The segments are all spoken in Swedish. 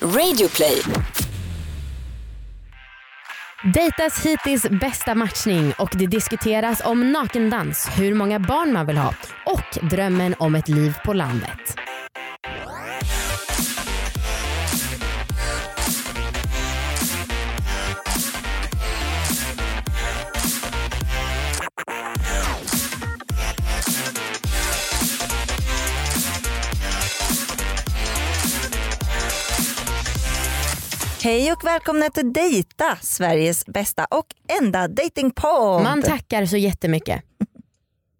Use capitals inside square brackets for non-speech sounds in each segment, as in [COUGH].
Radioplay. Dejtas hittills bästa matchning och det diskuteras om nakendans, hur många barn man vill ha och drömmen om ett liv på landet. Hej och välkomna till Dejta, Sveriges bästa och enda datingpodd. Man tackar så jättemycket. [LAUGHS]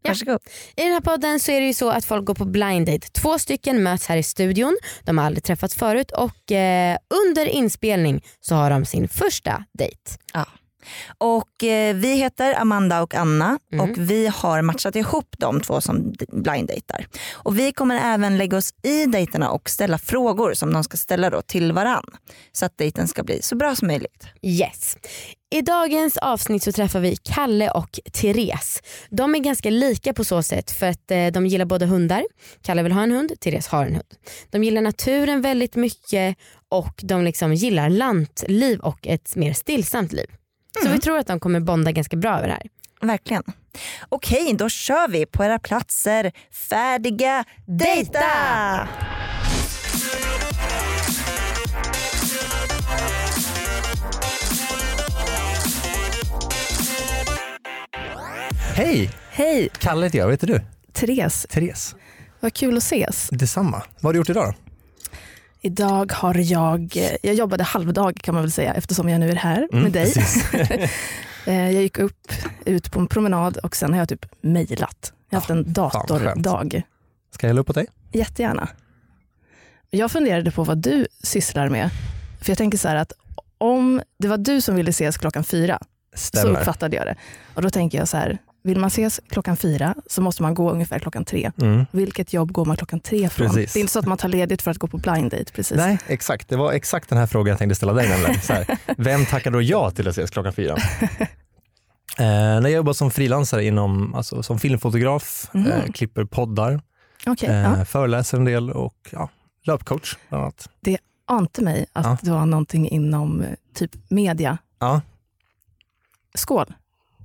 Ja. Varsågod. I den här podden så är det ju så att folk går på blind date. Två stycken möts här i studion. De har aldrig träffats förut och eh, under inspelning så har de sin första dejt. Ja. Och eh, vi heter Amanda och Anna Mm. och vi har matchat ihop de två som blind-dejtar. Och vi kommer även lägga oss i dejterna och ställa frågor som de ska ställa då till varann. Så att dejten ska bli så bra som möjligt. Yes. I dagens avsnitt så träffar vi Kalle och Therese. De är ganska lika på så sätt för att eh, de gillar båda hundar. Kalle vill ha en hund, Therese har en hund. De gillar naturen väldigt mycket och de liksom gillar lantliv och ett mer stillsamt liv. Så vi tror att de kommer bonda ganska bra över det här. Verkligen. Okej, då kör vi på era platser. Färdiga, dejta! Hej! Hej, Kalle heter jag, vad heter du? Therese. Therese. Vad kul att ses. Detsamma. Vad har du gjort idag då? Idag har jag, jag jobbade halvdag kan man väl säga eftersom jag nu är här Mm, med dig. [LAUGHS] Eh, jag gick upp, ut på en promenad och sen har jag typ mejlat. Jag har haft en Ah, datordag. Ska jag hälla upp på dig? Jättegärna. Jag funderade på vad du sysslar med. För jag tänker så här att om det var du som ville ses klockan fyra, så Stämmer. uppfattade jag det. Och då tänker jag så här, vill man ses klockan fyra så måste man gå ungefär klockan tre. Mm. Vilket jobb går man klockan tre från? Precis. Det är inte så att man tar ledigt för att gå på blind date precis. Nej, exakt. Det var exakt den här frågan jag tänkte ställa dig nämligen. Så här, vem tackar då ja till att ses klockan fyra? [LAUGHS] Eh, när jag jobbar som frilansare inom, alltså, som filmfotograf, Mhm. eh, klipper poddar, Okej, eh, ja. föreläser en del och ja, löpcoach bland annat. ante mig att Ja. det var någonting inom eh, typ media. Ja, Skål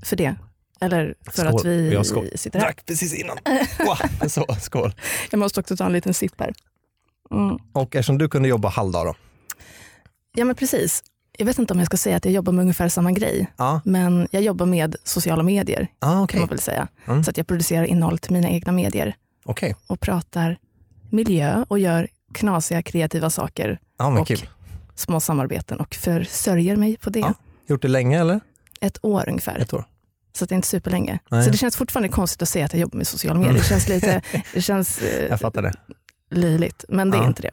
för det. Eller för Skål. att vi Ja, skål. sitter här. drack precis innan. Wow, [LAUGHS] så, skål. Jag måste också ta en liten sipp här. Mm. Och eftersom du kunde jobba halvdag då? Ja men precis. Jag vet inte om jag ska säga att jag jobbar med ungefär samma grej. Ja, Men jag jobbar med sociala medier ah, kan okej. man väl säga. Mm. Så att jag producerar innehåll till mina egna medier Okej, och pratar miljö och gör knasiga kreativa saker, men Och- kul. små samarbeten och försörjer mig på det. Ja. Gjort det länge eller? Ett år ungefär. Ett år? Så det är inte superlänge. Nej. Så det känns fortfarande konstigt att säga att jag jobbar med sociala medier. Mm. Det känns lite [LAUGHS] det känns, eh, Jag fattar det. löjligt, men det är Ja. inte det.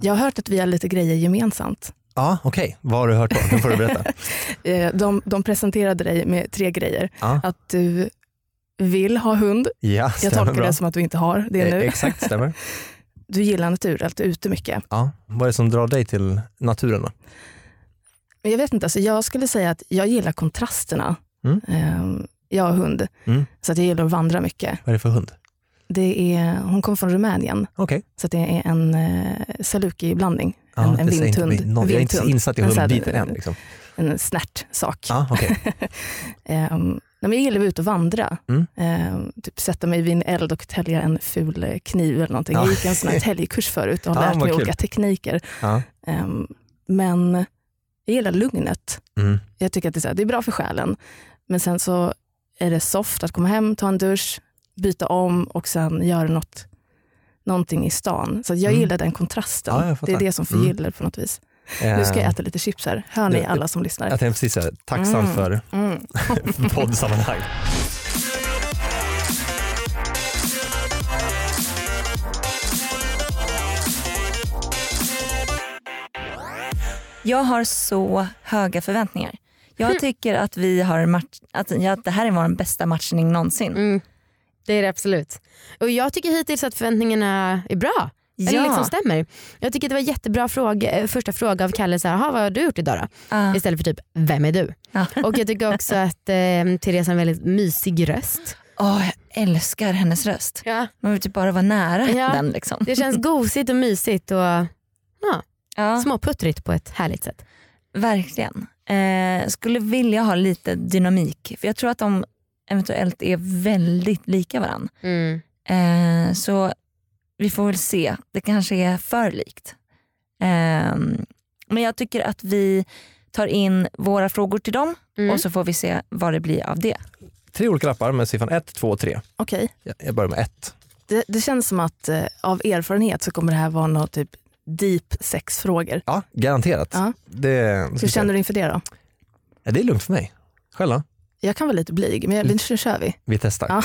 Jag har hört att vi har lite grejer gemensamt. Ja, okej. Vad har du hört då? Nu får du berätta. [LAUGHS] Eh, De, de presenterade dig med tre grejer. Ja, Att du vill ha hund. ja Jag tolkar bra. det som att du inte har det Eh, nu. Exakt, stämmer. [LAUGHS] Du gillar natur, att du är ute mycket. Ja. Vad är det som drar dig till naturen då? Jag vet inte, alltså jag skulle säga att jag gillar kontrasterna. Mm. Eh, Jag har hund, Mm. så att jag gillar att vandra mycket. Vad är det för hund? Det är, hon kommer från Rumänien, Okej. så det är en eh, saluki-blandning. Ja, en, en inte vindhund. någon- Jag är inte så insatt i hundbiten än. Liksom. En snärtsak. Ja, okej. [LAUGHS] Ehm, nej, men jag gillar att vara ute och vandra. Mm. Ehm, typ sätta mig vid en eld och tälja en ful kniv eller någonting. Ja. Jag gick en sån här [LAUGHS] täljkurs förut och har lärt mig kul. olika tekniker. Ehm, men jag gillar lugnet. Mm. Jag tycker att det är, så här, det är bra för själen. Men sen så är det soft att komma hem, ta en dusch, byta om och sen göra något, någonting i stan. Så jag Mm. gillar den kontrasten. Ja, det är det som Mm. förgyller på något vis. Nu ska jag Eh, äta lite chips här. Hör ni alla som lyssnar? Jag tänkte precis säga, tacksam Mm. för Mm. [LAUGHS] [LAUGHS] poddsammanhang. Jag har så höga förväntningar. Jag tycker att vi har match, att, ja, att det här är vår bästa matchning någonsin. Mm, det är det absolut. Och jag tycker hittills att förväntningarna är bra. Eller Ja. liksom stämmer. Jag tycker att det var jättebra fråga, eh, första fråga av Kalle, så här, "Jaha, vad har du gjort idag då? Ah, Istället för typ, vem är du? Ja. [LAUGHS] Och jag tycker också att eh, Therese har en väldigt mysig röst. åh, jag älskar hennes röst. Ja. Man vill typ bara vara nära Ja. den. Liksom. Det känns [LAUGHS] gosigt och mysigt. Och, Ja, Småputtrigt på ett härligt sätt. verkligen. Eh, skulle vilja ha lite dynamik för jag tror att de eventuellt är väldigt lika varandra. Mm. Eh, så vi får väl se. Det kanske är för likt. Eh, men jag tycker att vi tar in våra frågor till dem Mm. och så får vi se vad det blir av det. Tre olika lappar med siffran 1, 2 och 3. Okej, Jag jag börjar med 1. det, det känns som att eh, av erfarenhet så kommer det här vara något typ deep sexfrågor. Ja, garanterat. Ja. Det, Hur känner du inför det då? ja, det är lugnt för mig. Själv då? Jag kan vara lite blyg, men jag, nu kör vi. Vi testar. Ja.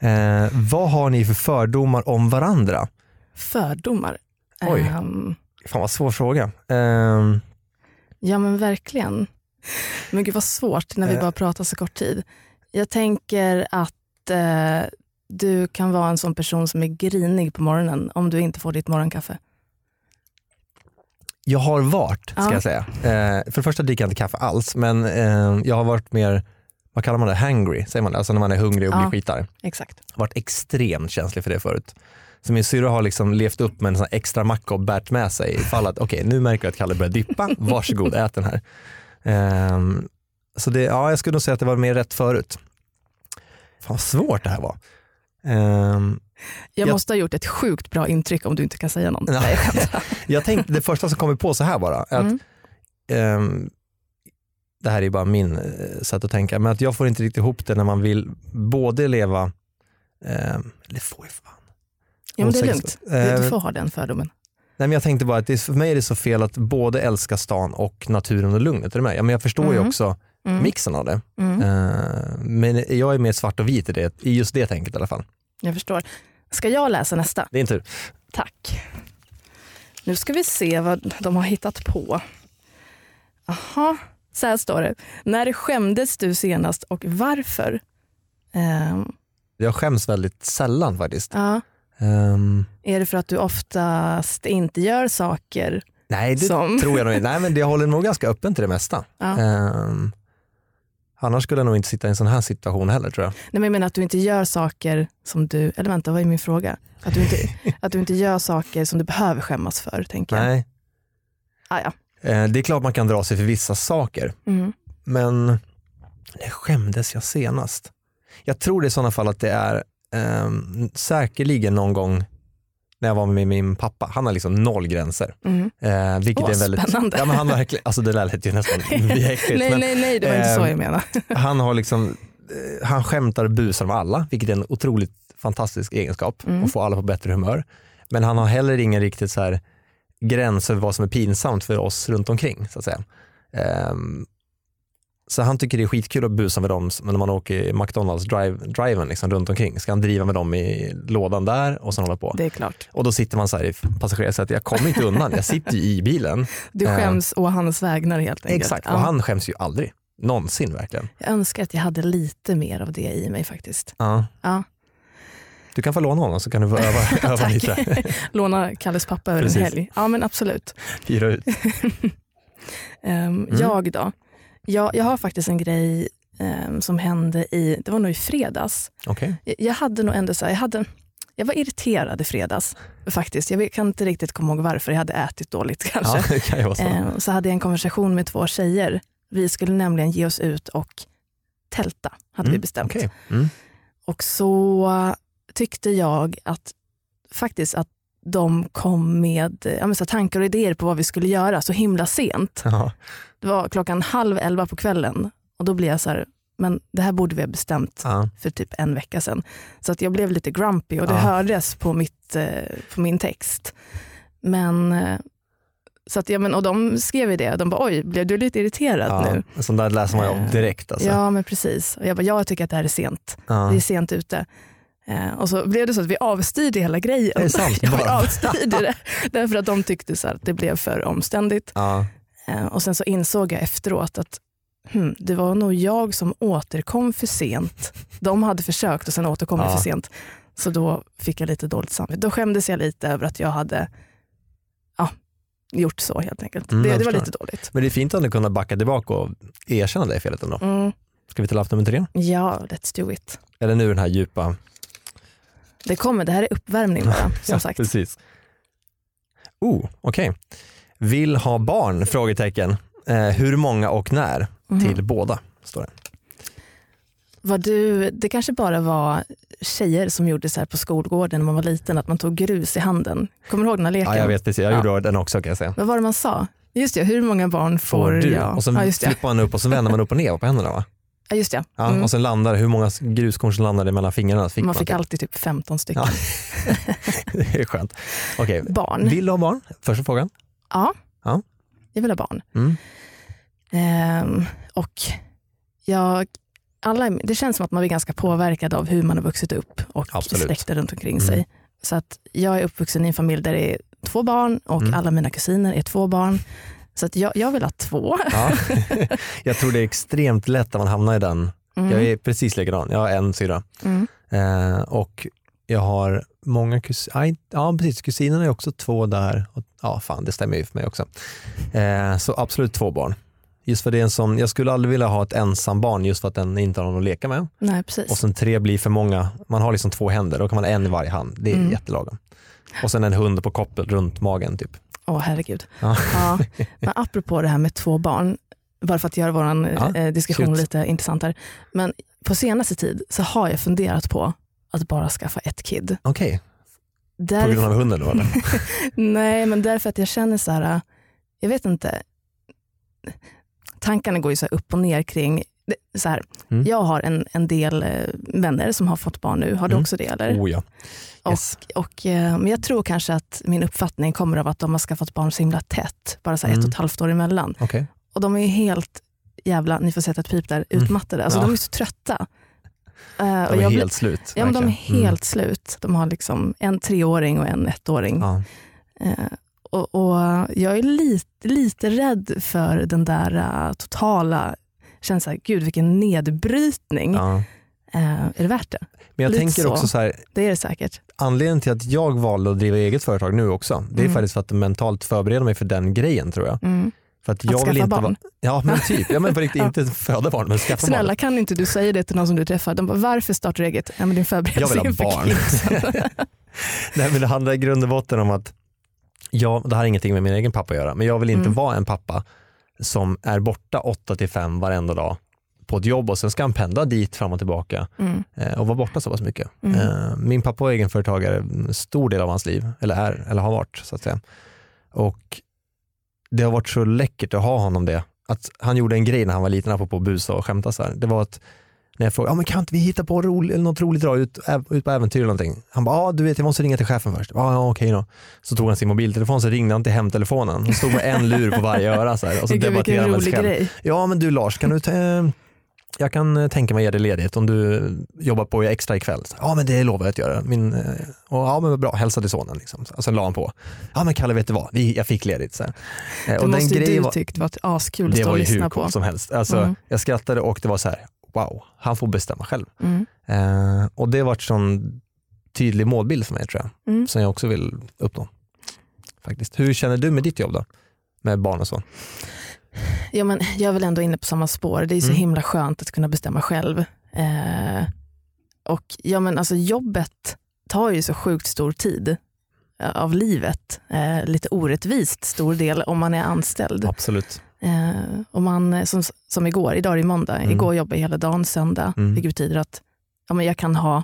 [LAUGHS] [LAUGHS] eh, vad har ni för fördomar om varandra? Fördomar. Oj. Ehm, Fan vad svår fråga. Ehm, ja men verkligen. Men gud vad svårt när vi Eh. bara pratar så kort tid. Jag tänker att eh, du kan vara en sån person som är grinig på morgonen om du inte får ditt morgonkaffe. jag har varit, ska Ja. jag säga. Eh, för det första dricker jag inte kaffe alls, men eh, jag har varit mer, vad kallar man det, hangry, säger man det? Alltså när man är hungrig och Ja. blir skitar. Exakt. Jag har varit extremt känslig för det förut. Så min syrra har liksom levt upp med en sån extra macka och bärt med sig ifall att okej nu märker jag att Kalle börjar dippa, [LAUGHS] varsågod ät den här. Ehm, så det, ja, jag skulle nog säga att det var mer rätt förut. Fan vad svårt det här var. Ehm, Jag Jag- måste ha gjort ett sjukt bra intryck om du inte kan säga något. Ja. Nej, [LAUGHS] jag tänkte, det första som kommer på så här bara, att Mm. ehm, det här är bara min eh, sätt att tänka, men att jag får inte riktigt ihop det när man vill både leva, ehm, eller får ju fan. Ja, men det är lugnt. Du, Eh, du får ha den fördomen. Nej, men jag tänkte bara att det, för mig är det så fel att både älska stan och naturen och lugnet. Är du med? Ja, men jag förstår ju Mhm. också Mm. mixen av det. Mm. Eh, men jag är mer svart och vit i, det, i just det tänket i alla fall. Jag förstår. Ska jag läsa nästa? Det är inte Tack. Nu ska vi se vad de har hittat på. Aha, så här står det. När skämdes du senast och varför? Ehm, Jag skäms väldigt sällan faktiskt. ja. Ehm, Är det för att du oftast inte gör saker nej, det som... tror jag nog inte. Nej, men jag håller nog ganska öppen till det mesta. Ja. Ehm, annars skulle jag nog inte sitta i en sån här situation heller tror jag. Nej, men jag menar att du inte gör saker som du... Eller vänta, vad är min fråga? Att du inte, [LAUGHS] att du inte gör saker som du behöver skämmas för, tänker jag. Nej. Ah, ja. Eh, det är klart man kan dra sig för vissa saker. Mm. Men när skämdes jag senast? Jag tror det i sådana fall att det är um, säkerligen någon gång när jag var med min pappa. Han har liksom noll gränser. Mm. Eh, vilket Åh, är väldigt, spännande. Ja, men han har verkligen, alltså det där lät ju nästan [LAUGHS] äckligt. Nej, men nej, nej, det var inte så ehm, jag menade. [LAUGHS] Han har liksom, eh, han skämtar och busar med alla, vilket är en otroligt fantastisk egenskap Mm. och få alla på bättre humör. Men han har heller ingen riktigt så här gräns för vad som är pinsamt för oss runt omkring. Så att säga. Ehm, så han tycker det är skitkul att busa med dem när man åker i McDonalds drive, driven liksom runt omkring. Ska han driva med dem i lådan där och sen hålla på. Det är klart. Och då sitter man så här i passagerarsätet, jag kommer inte undan, jag sitter ju i bilen. [LAUGHS] Du Eh, skäms å hans vägnar helt enkelt. Exakt, Ja. och han skäms ju aldrig. Någonsin verkligen. Jag önskar att jag hade lite mer av det i mig faktiskt. Ja. Ja. Du kan få låna honom så kan du öva, [LAUGHS] öva lite. [LAUGHS] Låna Kalles pappa över en helg. Ja men absolut. Hyra ut. Ehm, Mm. Jag då? Jag, jag har faktiskt en grej ehm, som hände i, det var nog i fredags. Okej. Jag, jag hade nog ändå så här, jag, hade, jag var irriterad i fredags faktiskt. Jag kan inte riktigt komma ihåg varför, jag hade ätit dåligt [LAUGHS] kanske. Ja, det kan vara så. Ehm, så hade jag en konversation med två tjejer. Vi skulle nämligen ge oss ut och tälta, hade vi Mm, bestämt. okej. Mm. Och så tyckte jag att faktiskt att de kom med ja, men så tankar och idéer på vad vi skulle göra så himla sent. Ja. Det var klockan halv elva på kvällen och då blev jag så här, men det här borde vi ha bestämt Ja. för typ en vecka sedan. Så att jag blev lite grumpy och det Ja. hördes på, mitt, eh, på min text. Men, eh, så att, ja, men, och de skrev ju det, de bara oj, blev du lite irriterad Ja. nu? En sån där läser man ju om Eh, direkt. Alltså. Ja men precis. Och jag bara, jag tycker att det här är sent. Ja. Vi är sent ute. Eh, och så blev det så att vi avstyrde hela grejen. Det är sant, ja, [LAUGHS] vi bara. avstyrde det. Därför att de tyckte så att det blev för omständigt. Ja. Eh, och sen så insåg jag efteråt att hmm, det var nog jag som återkom för sent. De hade försökt och sen återkom jag Ja. för sent. Så då fick jag lite dåligt samvete. Då skämdes jag lite över att jag hade ja, gjort så helt enkelt. Mm, det, jag det var lite dåligt. Men det är fint att du kunna backa tillbaka och erkänna det felet ändå. Mm, Ska vi till lapp nummer tre? ja, let's do it. Eller nu den här djupa. Det kommer, det här är uppvärmning bara, [LAUGHS] som Ja, sagt. Precis. Oh, okej. Vill ha barn? Frågetecken. Eh, hur många och när? Mhm. Till båda, står det. Var du, det kanske bara var tjejer som gjorde så här på skolgården när man var liten, att man tog grus i handen. Kommer du ihåg den här leken? Ja, jag vet precis, jag Ja. gjorde den också kan jag säga. Vad var det man sa? Just det, hur många barn får, Får du? jag? Och sen ja, flippar man upp och så vänder man upp och ner på händerna va? Ja, just det. Ja, Mm. Och sen landar hur många gruskorn som landade mellan fingrarna. Fick man fick typ. alltid typ 15 stycken. Ja. [LAUGHS] det är skönt. Okej, Barn. vill du ha barn? Första frågan. Ja. Ja. jag vill ha barn. Mm. Ehm, och jag, alla, det känns som att man är ganska påverkad av hur man har vuxit upp och Absolut. släkten runt omkring Mm. sig. Så att jag är uppvuxen i en familj där det är två barn och Mm. alla mina kusiner är två barn. Så att jag, jag vill ha två. Ja. [LAUGHS] jag tror det är extremt lätt att man hamnar i den. Mm. Jag är precis likadan, jag har en syrra. Mm. Eh, och jag har många kusiner, ja precis, kusinerna är också två där. Och, ja fan det stämmer ju för mig också. Eh, så absolut två barn. Just för det en sån, jag skulle aldrig vilja ha ett ensam barn just för att den inte har någon att leka med. Nej, precis. Och sen tre blir för många, man har liksom två händer, då kan man ha en i varje hand. Det är Mm. jättelagom. Och sen en hund på koppel runt magen typ. Åh herregud. Ja. Ja. Men apropå det här med två barn, bara för att göra vår Ja, eh, diskussion shoot. lite intressantare. Men på senaste tid så har jag funderat på att bara skaffa ett kid. Okej, på Därför, grund av hunden då eller? [LAUGHS] nej, men därför att jag känner så här, jag vet inte, tankarna går ju så här upp och ner kring, det- så här, Mm. jag har en, en del eh, vänner som har fått barn nu, har du Mm. också det eller? Oh ja. Yes. Och, eh, men jag tror kanske att min uppfattning kommer av att de har skaffat barn så himla tätt, bara så här ett Mm. och ett halvt år emellan. Okej. Och de är ju helt jävla, ni får sätta ett pip där, Mm. utmattade. Alltså Ja. de är så trötta. Eh, De och är jag blir- helt slut. Ja, men de är. Mm. helt slut. De har liksom en treåring och en ettåring. Ja. Och, och jag är lite, lite rädd för den där eh, totala känslan, gud vilken nedbrytning. Ja. Eh, är det värt det? Men jag Lite tänker så. också så här, Det är det säkert. anledningen till att jag valde att driva eget företag nu också, det är Mm. faktiskt för att mentalt förbereda mig för den grejen tror jag. Mm. För att Att jag skaffa barn. Vara, ja men [LAUGHS] typ, ja, men på riktigt, inte föda barn men skaffa Snälla barn. kan inte du säga det till någon som du träffar? De bara, varför startar du eget? Ja, men din Jag vill förberedelse ha barn. [LAUGHS] Nej men det handlar i grund och botten om att, ja, det här har ingenting med min egen pappa att göra, men jag vill inte Mm. vara en pappa som är borta 8 till 5 varenda dag på ett jobb och sen ska han pendla dit fram och tillbaka Mm. eh, och vara borta så pass mycket. Mm. Eh, Min pappa var egenföretagare en stor del av hans liv, eller är, eller har varit så att säga. Och det har varit så läckert att ha honom det. Att han gjorde en grej när han var liten, apropå busa och skämta så här. Det var att när jag frågade, ja, men kan inte vi hitta på rolig, något roligt dra ut, ut på äventyr eller någonting? Han bara, ja du vet jag måste ringa till chefen först. Ja, ja okej då. Så tog han sin mobiltelefon så ringde han till hemtelefonen. Han stod med en lur på varje öra så här, och så vilken debatterade han med sig rolig själv. grej. Ja men du Lars, kan du eh, jag kan eh, tänka mig att ge dig ledigt om du jobbar på extra ikväll. Ja men det lovar jag att göra. Min, eh, och, ja men bra, hälsa till sonen. Liksom. Och sen la han på. Ja men Kalle vet du vad, Vi, jag fick ledigt. Så här. Eh, Det och den måste ju du var, tyckt var askul att det stå var och ju hur lyssna på. coolt som helst. Alltså, Mm. Jag skrattade och det var så här, wow, han får bestämma själv. Mm. Eh, och det har varit sån tydlig målbild för mig tror jag, Mm. som jag också vill uppnå. Faktiskt. Hur känner du med ditt jobb då? Med barn och så? Ja, men jag är väl ändå inne på samma spår. Det är så Mm. himla skönt att kunna bestämma själv. Eh, och ja, men alltså, Jobbet tar ju så sjukt stor tid eh, av livet. Eh, lite orättvist stor del om man är anställd. Absolut. Eh, och man, eh, som, som igår, idag är det måndag, Mm. igår jobbade jag hela dagen söndag, Mm. vilket betyder att ja, men jag kan ha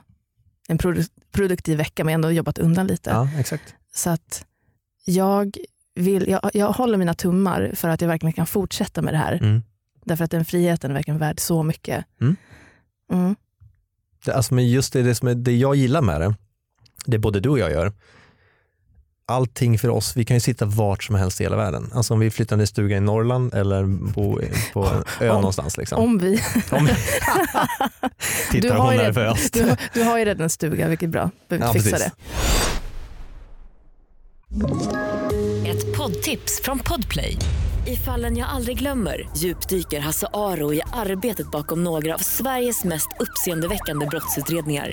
en produ- produktiv vecka men ändå jobbat undan lite. Ja, exakt. Så att jag, vill, jag, jag håller mina tummar för att jag verkligen kan fortsätta med det här. Mm. Därför att den friheten är verkligen värd så mycket. Mm. Mm. Det, alltså, men just det, det, som är, det jag gillar med det, det både du och jag gör, allting för oss, vi kan ju sitta vart som helst i hela världen. Alltså om vi flyttar till en stuga i Norrland eller bo på [LAUGHS] en ö Om- någonstans. Liksom. Om vi, Om, [LAUGHS] du, tittar har hon ju nervöst. du, du har ju redan en stuga, vilket är bra. Behöver Ja, fixa precis. det. Ett poddtips från Podplay. I fallen jag aldrig glömmer djupdyker Hasse Aro i arbetet bakom några av Sveriges mest uppseendeväckande brottsutredningar.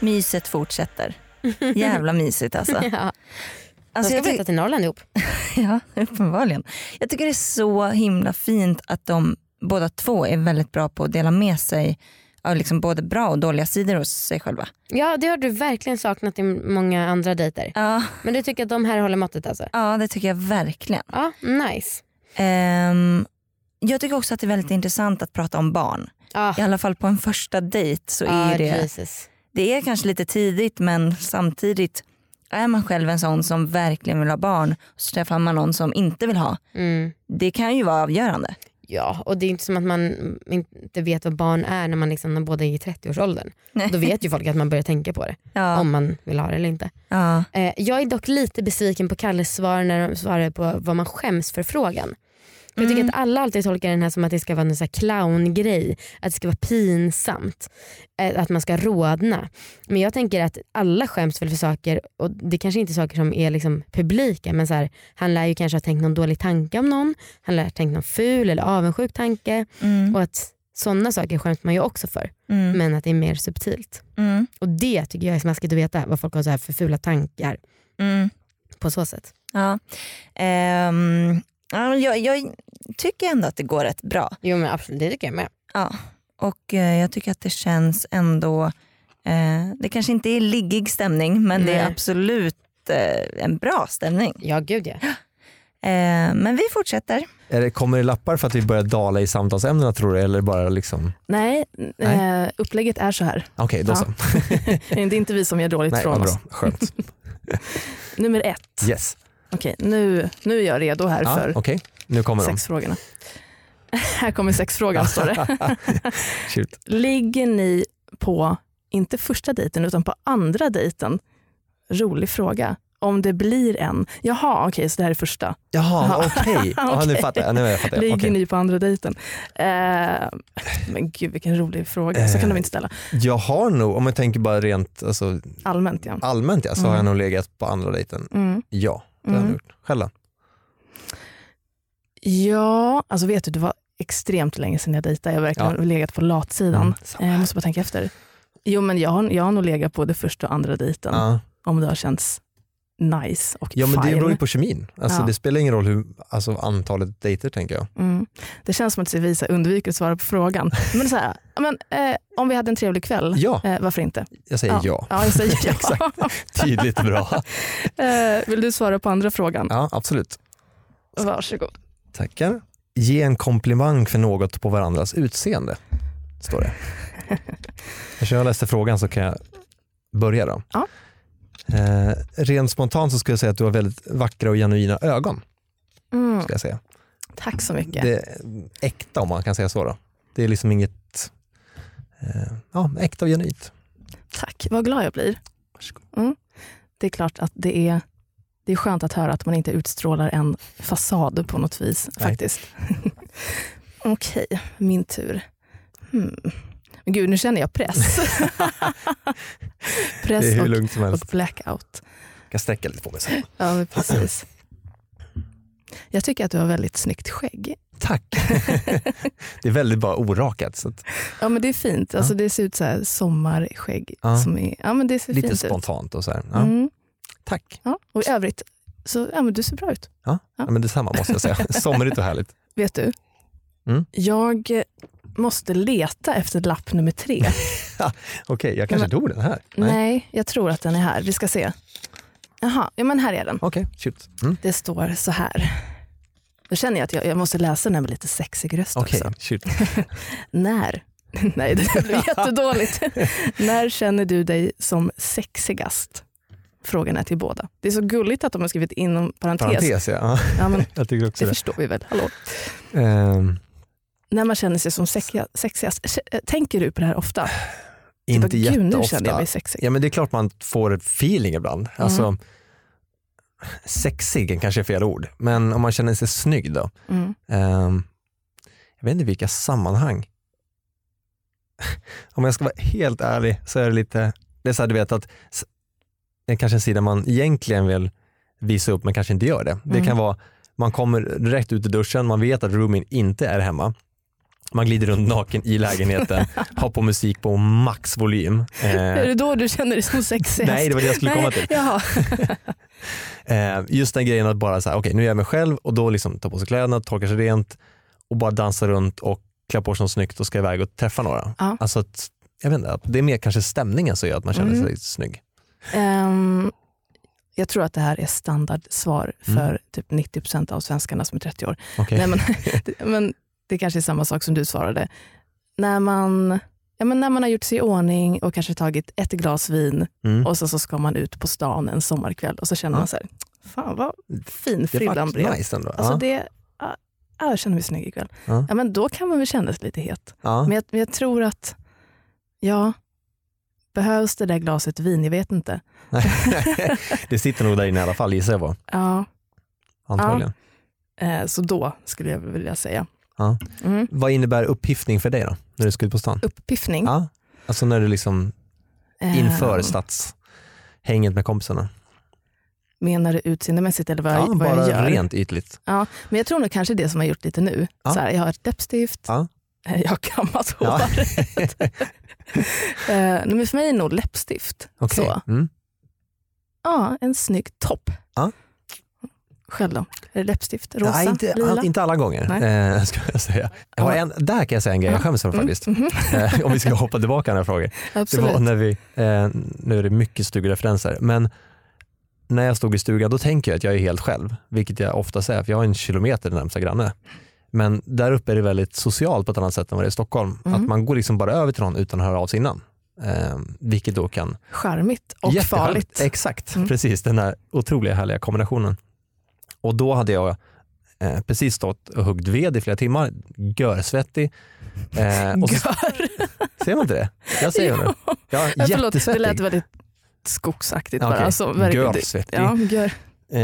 Myset fortsätter. Jävla mysigt alltså. [LAUGHS] Ja. De alltså ska jag ty- flytta till Norrland ihop. [LAUGHS] ja, uppenbarligen. Jag tycker det är så himla fint att de båda två är väldigt bra på att dela med sig av liksom både bra och dåliga sidor hos sig själva. Ja det har du verkligen saknat i många andra dejter. Ja, Men du tycker att de här håller måttet alltså? ja det tycker jag verkligen. Ja, nice. Ehm, jag tycker också att det är väldigt intressant att prata om barn. Ah, I alla fall på en första dejt så ah, är det, Jesus. Det är kanske lite tidigt men samtidigt är man själv en sån som verkligen vill ha barn och så träffar man någon som inte vill ha. Mm. Det kan ju vara avgörande. Ja, och det är inte som att man inte vet vad barn är när man liksom, när båda är i 30-årsåldern. Nej. Då vet ju folk att man börjar tänka på det. Ja, Om man vill ha det eller inte. ja, Eh, jag är dock lite besviken på Kalles svar när de svarar på vad man skäms för frågan. För Jag tycker Mm. att alla alltid tolkar den här som att det ska vara en clowngrej, att det ska vara pinsamt, eh, att man ska rodna. Men jag tänker att alla skäms väl för saker och det kanske inte är saker som är liksom publika men så här, han lär ju kanske ha tänkt någon dålig tanke om någon, han lär ha tänkt någon ful eller avundsjuk tanke mm, och att sådana saker skäms man ju också för mm, men att det är mer subtilt. mm, Och det tycker jag är smaskigt att veta vad folk har så här för fula tankar mm. på så sätt. Ja. Ja, men jag, jag tycker ändå att det går rätt bra. Jo men absolut, det tycker jag med. Ja. Och eh, jag tycker att det känns ändå, eh, det kanske inte är liggig stämning men det är Nej. absolut eh, en bra stämning. Ja gud ja. [GASPS] Eh, men vi fortsätter. Är det, kommer det lappar för att vi börjar dala i samtalsämnena tror du? Eller bara liksom, Nej, Nej. Eh, upplägget är så här. okej då Ja. så. [LAUGHS] [LAUGHS] Det är inte vi som gör dåligt Nej, från oss. bra, skönt. [LAUGHS] Nummer ett. Yes. Okej, nu, nu är jag redo här Ja, för Okej, nu kommer de. sexfrågorna. [LAUGHS] här kommer sexfrågan står det. [LAUGHS] Ligger ni på, inte första dejten utan på andra dejten? Rolig fråga. Om det blir en. Jaha, okej, så det här är första. Jaha, okej. [LAUGHS] Ja, nu Okej. fattar jag. Nu fattar jag. Ligger Okej. ni på andra dejten? Eh, men gud vilken rolig fråga. Så kan Eh. de inte ställa. Jag har nog, om jag tänker bara rent alltså, Allmänt ja. allmänt ja, så har Mm. jag nog legat på andra dejten. Mm. Ja, det har jag Mm. gjort. Själv? Ja, alltså vet du, det var extremt länge sedan jag dejtade. Jag har verkligen Ja. legat på latsidan. Mm, Eh, jag här. måste bara tänka efter. Jo men jag har, jag har nog legat på det första och andra dejten. Ja. Om det har känts nice och ja men det fine. beror ju på kemin. Alltså, Ja. Det spelar ingen roll hur, alltså, antalet dejter tänker jag. Mm. Det känns som att här undviker att svara på frågan. [LAUGHS] Men, så här, ja, men, eh, om vi hade en trevlig kväll, Ja, eh, varför inte? jag säger ja. Ja, jag säger [LAUGHS] ja. Exakt. Tydligt bra. [LAUGHS] eh, vill du svara på andra frågan? Ja absolut. Varsågod. Tackar. Ge en komplimang för något på varandras utseende. Står det. [LAUGHS] Eftersom jag läste frågan så kan jag börja då. Ja. Eh, rent spontant så skulle jag säga att du har väldigt vackra och genuina ögon. Mm. Skulle jag säga. Tack så mycket. Det är äkta om man kan säga så. Då. Det är liksom inget, eh, ja äkta och genuint. Tack, vad glad jag blir. Varsågod. Det är klart att det är, det är skönt att höra att man inte utstrålar en fasad på något vis. Nej. faktiskt. [LAUGHS] Okej, min tur. Hmm. Men Gud, nu känner jag press. [LAUGHS] Det är press hur och, och blackout. Jag kan sträcka lite på mig sen. Ja, precis. Jag tycker att du har väldigt snyggt skägg. Tack. [LAUGHS] det är väldigt bara orakat. Så att, Ja men det är fint. Alltså, Ja. Det ser ut så här sommarskägg. Ja. Som är, ja, men det ser lite fint ut. spontant och så här. Ja, Mm. Tack. Ja. Och i övrigt, så, ja, men du ser bra ut. Ja, Ja. ja. men detsamma måste jag säga. [LAUGHS] Somrigt och härligt. Vet du? Mm. Jag måste leta efter lapp nummer tre. [LAUGHS] Okej, jag kanske men- tog den här. Nej. jag tror att den är här. Vi ska se. Jaha, ja, men här är den. Okej, shoot. Mm. Det står så här. Då känner jag att jag, jag måste läsa den här med lite sexig röst Okej, också. shoot. [LAUGHS] När? Nej, det blir jättedåligt. När känner du dig som sexigast? Frågan är till båda. Det är så gulligt att de har skrivit inom parentes. Parentes ja. ja. Men [LAUGHS] Jag tycker också det det. förstår vi väl? Hallå. Ehm, När man känner sig som sexiga- sexigast. K- Tänker du på det här ofta? inte Typ, Gud, nu jätteofta. känner jag mig sexig. Ja men det är klart man får feeling ibland. Alltså, sexig kanske är fel ord, men om man känner sig snygg då. Mm. Ehm, jag vet inte vilka sammanhang. [LAUGHS] om jag ska vara helt ärlig så är det lite, det är så här, du vet att kanske en sida man egentligen vill visa upp men kanske inte gör det. Det Mm. kan vara, man kommer rätt ut i duschen, man vet att roomien inte är hemma. Man glider runt naken i lägenheten, [LAUGHS] har på musik på maxvolym. Är Eh, det då du känner dig som sexigast? nej det var det jag skulle komma till. [LAUGHS] Eh, just den grejen att bara så här, okej nu är jag mig själv och då liksom ta på sig kläderna, torka sig rent och bara dansa runt och klä på sig något snyggt och ska iväg och träffa några. Ja. Alltså att, jag vet inte, det är mer kanske stämningen som gör att man känner Mm. sig snygg. Ehm, jag tror att det här är standardsvar för Mm. typ 90% av svenskarna som är 30 år. Okej. Nej, men, [LAUGHS] [LAUGHS] det- men det kanske är samma sak som du svarade. När man, ja, men när man har gjort sig i ordning och kanske tagit ett glas vin Mm. och så, så ska man ut på stan en sommarkväll och så känner Ja. man så här, fan vad fin frillan blev. nice ändå. Alltså ja. det, ja, jag känner mig snygg ikväll. Ja. Ja, men då kan man väl känna sig lite het. Men jag, men jag tror att, ja, behövs det där glaset vin? Jag vet inte. [LAUGHS] det sitter nog där inne i alla fall gissar jag på. Ja, Antagligen. eh, så då skulle jag vilja säga. Ja. Mm. Vad innebär upphiffning för dig då? När du ska ut på stan? Uppiffning. Ja. Alltså när du liksom Eh, inför stadshänget med kompisarna. Menar du utseendemässigt eller vad, Ja, vad jag bara gör? rent ytligt. Ja, men jag tror nog kanske det som jag har gjort lite nu. Ja. Så här, jag har ett läppstift, Ja. [LAUGHS] jag har kammat Ja. håret. [LAUGHS] [LAUGHS] eh, nej, men för mig är det nog läppstift. Okej. Så. Mm. Ja, en snygg topp. Ja. Själv då? Är det läppstift? Rosa? Nej, inte, lila? inte alla gånger. Eh, [LAUGHS] ska jag säga. Jag har en, där kan jag säga en grej jag skäms för faktiskt. Mhm, Eh, om vi ska hoppa tillbaka några frågor. [LAUGHS] Det var när vi, eh, nu är det mycket stugreferenser, men när jag stod i stugan då tänker jag att jag är helt själv, vilket jag ofta säger för jag har en kilometer till närmsta granne. Men där uppe är det väldigt socialt på ett annat sätt än vad det är i Stockholm. Mm. Att man går liksom bara över till någon utan att höra av sig innan. Eh, vilket då kan... Charmigt och farligt. Exakt, Mm. precis den här otroliga härliga kombinationen. Och då hade jag eh, precis stått och huggit ved i flera timmar, görsvettig. Eh, [LAUGHS] och så, Gör. ser man inte det? Jag säger det [LAUGHS] nu. Ja, Ja, förlåt, det lät väldigt skogsaktigt bara. okej. Alltså. Görsvettig. Ja, gör. Eh,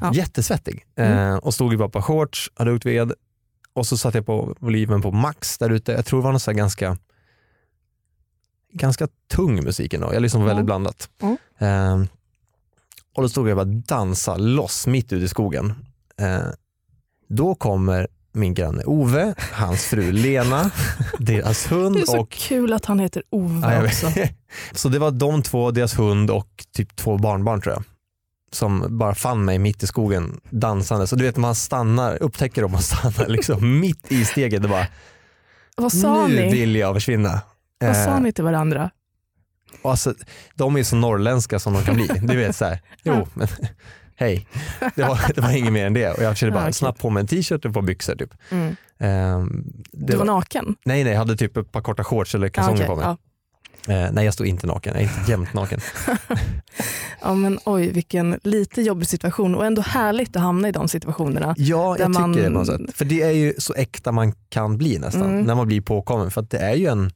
Ja. Jättesvettig. Eh, Mm. och stod ju bara på shorts, hade huggit ved och så satte jag på volymen på max där ute. Jag tror det var något så ganska ganska tung musik ändå. Jag lyssnade på väldigt blandat. Mm. Eh, och då stod jag och bara dansa loss mitt ute i skogen. Eh, då kommer min granne Ove, hans fru Lena, [LAUGHS] deras hund Det är så och kul att han heter Ove Ja, också. [LAUGHS] Så det var de två, deras hund och typ två barnbarn tror jag. Som bara fann mig mitt i skogen dansande. Så du vet man stannar, upptäcker dem och [LAUGHS] stannar liksom mitt i steget och bara Vad sa nu ni? vill jag försvinna. Vad sa Eh, ni till varandra? alltså, de är så norrländska som de kan bli. Du vet så här, jo men [LAUGHS] hej. Det var, det var inget mer än det och jag försökte bara Ja, snabbt på mig en t-shirt och på byxor typ. Mm. Det Du var var, naken? nej nej, jag hade typ ett par korta shorts eller Ja, kalsonger okej. på mig. ja. Eh, nej jag stod inte naken, jag är inte jämt naken. [LAUGHS] ja, men oj vilken lite jobbig situation och ändå härligt att hamna i de situationerna. Ja, jag tycker man- det på något sätt. För det är ju så äkta man kan bli nästan, Mm. när man blir påkommen. För att det är ju en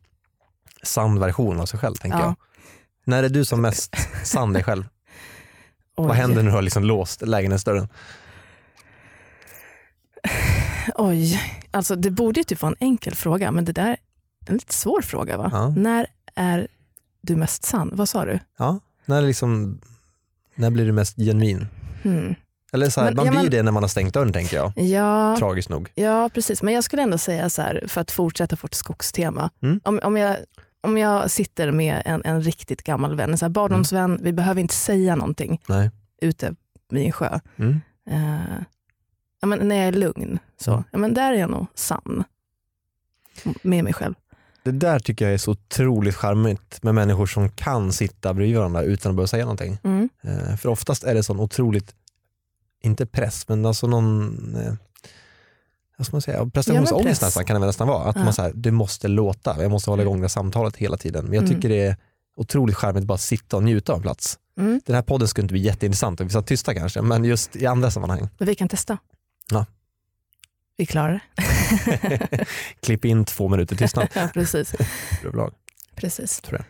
sann version av sig själv tänker Ja. jag. När är du som mest sann dig själv? [LAUGHS] Oj. Vad händer när du har liksom låst lägenhetsdörren? [SIGHS] Oj, alltså det borde ju typ vara en enkel fråga men det där är en lite svår fråga va? Ja. När är du mest sann? Vad sa du? Ja, när, liksom, när blir du mest genuin? Hmm. Eller så här, Men- man ja, blir det när man har stängt dörren tänker jag. Ja, Tragiskt nog. ja, precis. Men jag skulle ändå säga så här, för att fortsätta vårt skogstema. Mm. Om, om, jag, om jag sitter med en, en riktigt gammal vän, en så här barndomsvän, vi behöver inte säga någonting Nej. ute vid en sjö. Mm. Eh, ja, men när jag är lugn, så, Mm. ja, men där är jag nog sann med mig själv. Det där tycker jag är så otroligt charmigt med människor som kan sitta bredvid varandra utan att behöva säga någonting. Mm. Eh, för oftast är det sån otroligt, inte press, men alltså någon eh, vad ska man säga, prestationsångest press. nästan kan det väl nästan vara. Att Ja. man så här, det måste låta, jag måste hålla igång det samtalet hela tiden. Men jag Mm. tycker det är otroligt charmigt att bara sitta och njuta av en plats. Mm. Den här podden skulle inte bli jätteintressant om vi satt tysta kanske, men just i andra sammanhang. Men vi kan testa. Ja. Vi klarar det. [LAUGHS] Klipp in två minuter tystnad. [LAUGHS] ja, precis. [LAUGHS] överlag. precis. Tror jag.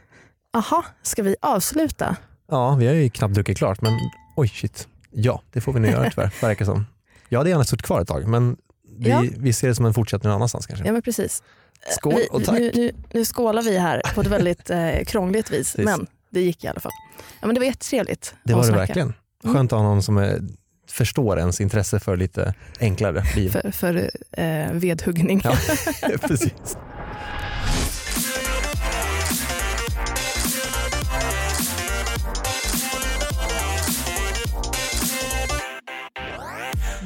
Aha, ska vi avsluta? Ja, vi har ju knappt druckit klart, men oj shit. Ja, det får vi nu göra tyvärr, verkar som. Jag hade gärna suttit kvar ett tag, men vi, Ja. vi ser det som en fortsättning någon annanstans kanske. Ja men precis. Skål vi, och tack. Nu, nu, nu skålar vi här på ett väldigt eh, krångligt vis, Precis. men det gick i alla fall. Ja, men det var jättetrevligt Det var det verkligen. Mm. Skönt att ha någon som är förstår ens intresse för lite enklare liv. För, för eh, vedhuggning. Ja, [LAUGHS] [LAUGHS] precis.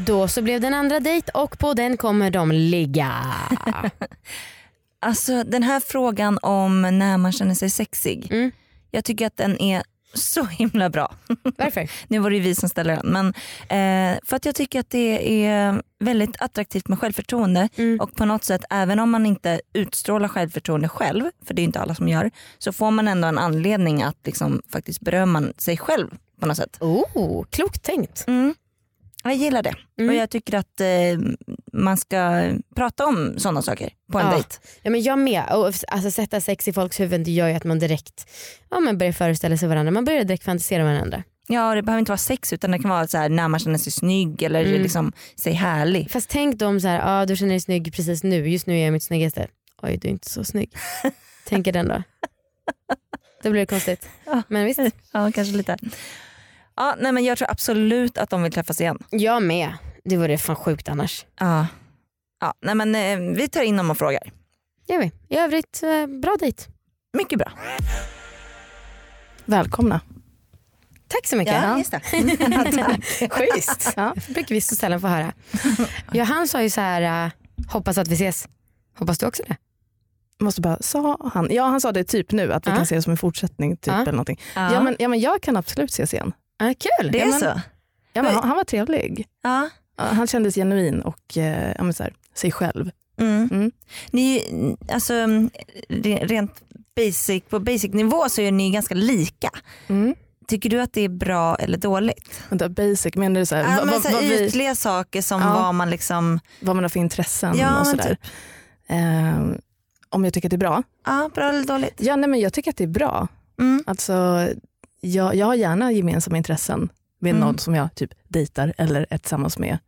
Då så blev det en andra dejt och på den kommer de ligga. [LAUGHS] Alltså den här frågan om när man känner sig sexig. Mm. Jag tycker att den är så himla bra. Varför? [LAUGHS] Nu var det ju vi som ställde den. Men, eh, för att jag tycker att det är väldigt attraktivt med självförtroende. Mm. Och på något sätt, även om man inte utstrålar självförtroende själv, för det är inte alla som gör, så får man ändå en anledning att liksom faktiskt berömma sig själv på något sätt. Oh, klokt tänkt. Mm. Jag gillar det. Mm. Och jag tycker att eh, man ska prata om sådana saker på en Ja. dejt. Ja, men jag med. Och, alltså, sätta sex i folks huvuden det gör ju att man direkt ja, man börjar föreställa sig varandra. Man börjar direkt fantisera varandra. Ja det behöver inte vara sex utan det kan vara så här, när man känner sig snygg eller Mm. liksom sig härlig. Fast tänk då om så här, ah, du känner dig snygg precis nu. Just nu är jag mitt snyggaste. Oj du är inte så snygg. [LAUGHS] Tänker den då. Då blir det konstigt. Ja. Men visst, Ja kanske lite. Ja, nej, men jag tror absolut att de vill träffas igen. jag med. Det vore fan sjukt annars. Ja. Ja, nej, men, eh, vi tar in dem och frågar. Gör vi. I övrigt, eh, bra dejt. Mycket bra. Välkomna. Tack så mycket. just det. [LAUGHS] [LAUGHS] Schysst. Ja, det brukar vi så sällan få höra. Ja, han sa ju så här, eh, hoppas att vi ses. Hoppas du också det? Måste bara, sa han? Ja han sa det typ nu, att vi Ja. kan se det som en fortsättning. Typ, Ja. eller någonting. Ja. Ja. men, ja men jag kan absolut ses igen. Ah, kul. det är ja, men- så? Ja, men han, var trevlig. Ja. Ja, Han kändes genuin och eh, ja, så här, sig själv. Mm. Mm. Ni, alltså, re- rent basic, på basic nivå så är ni ganska lika. Mm. Tycker du att det är bra eller dåligt? Vänta, basic, menar du så här, Ja, men så här, vad, vi, ytliga saker som Ja. vad man liksom, vad man har för intressen Ja, och sådär. typ. Eh, om jag tycker att det är bra? ja bra eller dåligt? Ja, nej, men jag tycker att det är bra. Mm. Alltså, jag, jag har gärna gemensamma intressen med Mm. någon som jag typ dejtar eller är tillsammans med.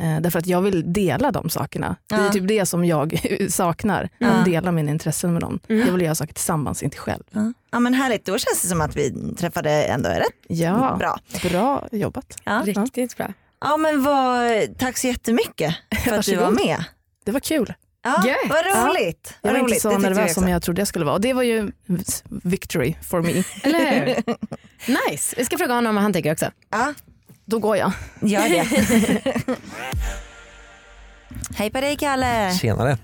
Eh, därför att jag vill dela de sakerna. Det Ja. är typ det som jag [LAUGHS] saknar. Ja. Att dela mina intressen med någon. Mm. Jag vill göra saker tillsammans, inte själv. Ja. ja men härligt, då känns det som att vi träffade ändå rätt Ja, bra. bra jobbat. Ja. Riktigt bra. Ja men vad, tack så jättemycket [LAUGHS] för att du var med. Det var kul. Ja, Gött. vad roligt. Jag vad var roligt. inte så nervös också. som jag trodde jag skulle vara. Och det var ju victory for me. [LAUGHS] Eller hur? Nice. Vi ska fråga honom vad han tycker också. Ja, Då går jag. gör det. [LAUGHS] Hej på dig Kalle. Tjenare.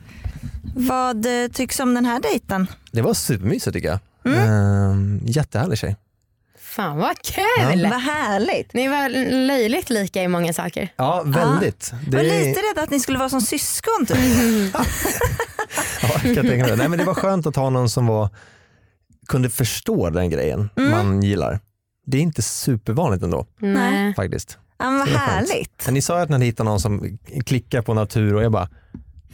Vad eh, tycks om den här dejten? Det var supermysigt tycker jag. Mm. Ehm, jättehärlig tjej. Fan vad kul. Vad härligt. Ni var löjligt lika i många saker. Ja, väldigt. Jag Det var lite rädd att ni skulle vara som syskon typ. [LAUGHS] Ja, jag kan tänka mig det. Nej, men det var skönt att ha någon som var, kunde förstå den grejen Mm. man gillar. Det är inte supervanligt ändå Nej. faktiskt. Ja, men vad härligt. Men ni sa att ni hittade någon som klickar på natur och jag bara,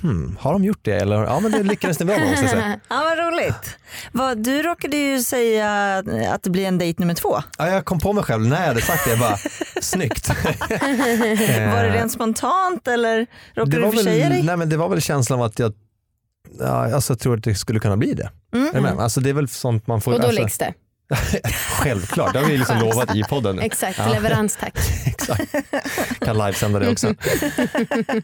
hmm, har de gjort det? Eller, ja men det lyckades ni bra med måste jag säga. [LAUGHS] Ja, vad roligt. Vad, du råkade ju säga att det blir en dejt nummer två. Ja, jag kom på mig själv när jag hade sagt det, jag bara, snyggt. [LAUGHS] Var det rent spontant eller råkade det du var försäga väl, dig? nej, men det var väl känslan av att jag Ja, alltså, jag tror att det skulle kunna bli det. Mm. Med? Alltså, det är väl sånt man får... Och då alltså, läggs det. [LAUGHS] Självklart, det har vi liksom [LAUGHS] lovat i podden nu. Exakt, Ja. leverans tack. [LAUGHS] Exakt. Kan livesända det också. Nej,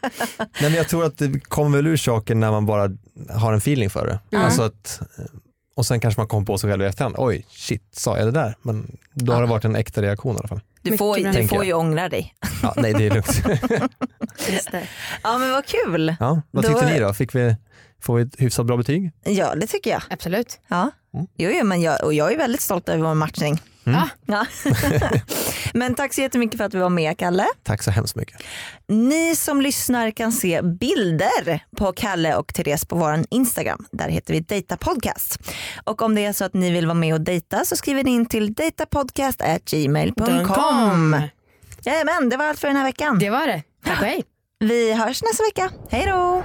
men jag tror att det kommer väl ur saken när man bara har en feeling för det. Mm. Alltså att, och sen kanske man kommer på sig själv i efterhand, oj shit sa jag det där? Men då har det varit en äkta reaktion i alla fall. Du får, Mycket du får ju ångra dig. Ja, nej det är lugnt. Just det. Ja men vad kul. Ja, vad Då- tyckte ni då? Fick vi, får vi ett hyfsat bra betyg? Ja det tycker jag. Absolut. Ja. Mm. Jo, jo, men jag, och jag är väldigt stolt över vår matchning. Mm. Ja. Ja. [LAUGHS] men tack så jättemycket för att du var med Kalle. Tack så hemskt mycket. Ni som lyssnar kan se bilder på Kalle och Therese på vår Instagram. Där heter vi Data Podcast. Och om det är så att ni vill vara med och dejta så skriver ni in till datapodcast@gmail.com. Jajamän, det var allt för den här veckan. Det var det. Tack och hej. Vi hörs nästa vecka. Hej då!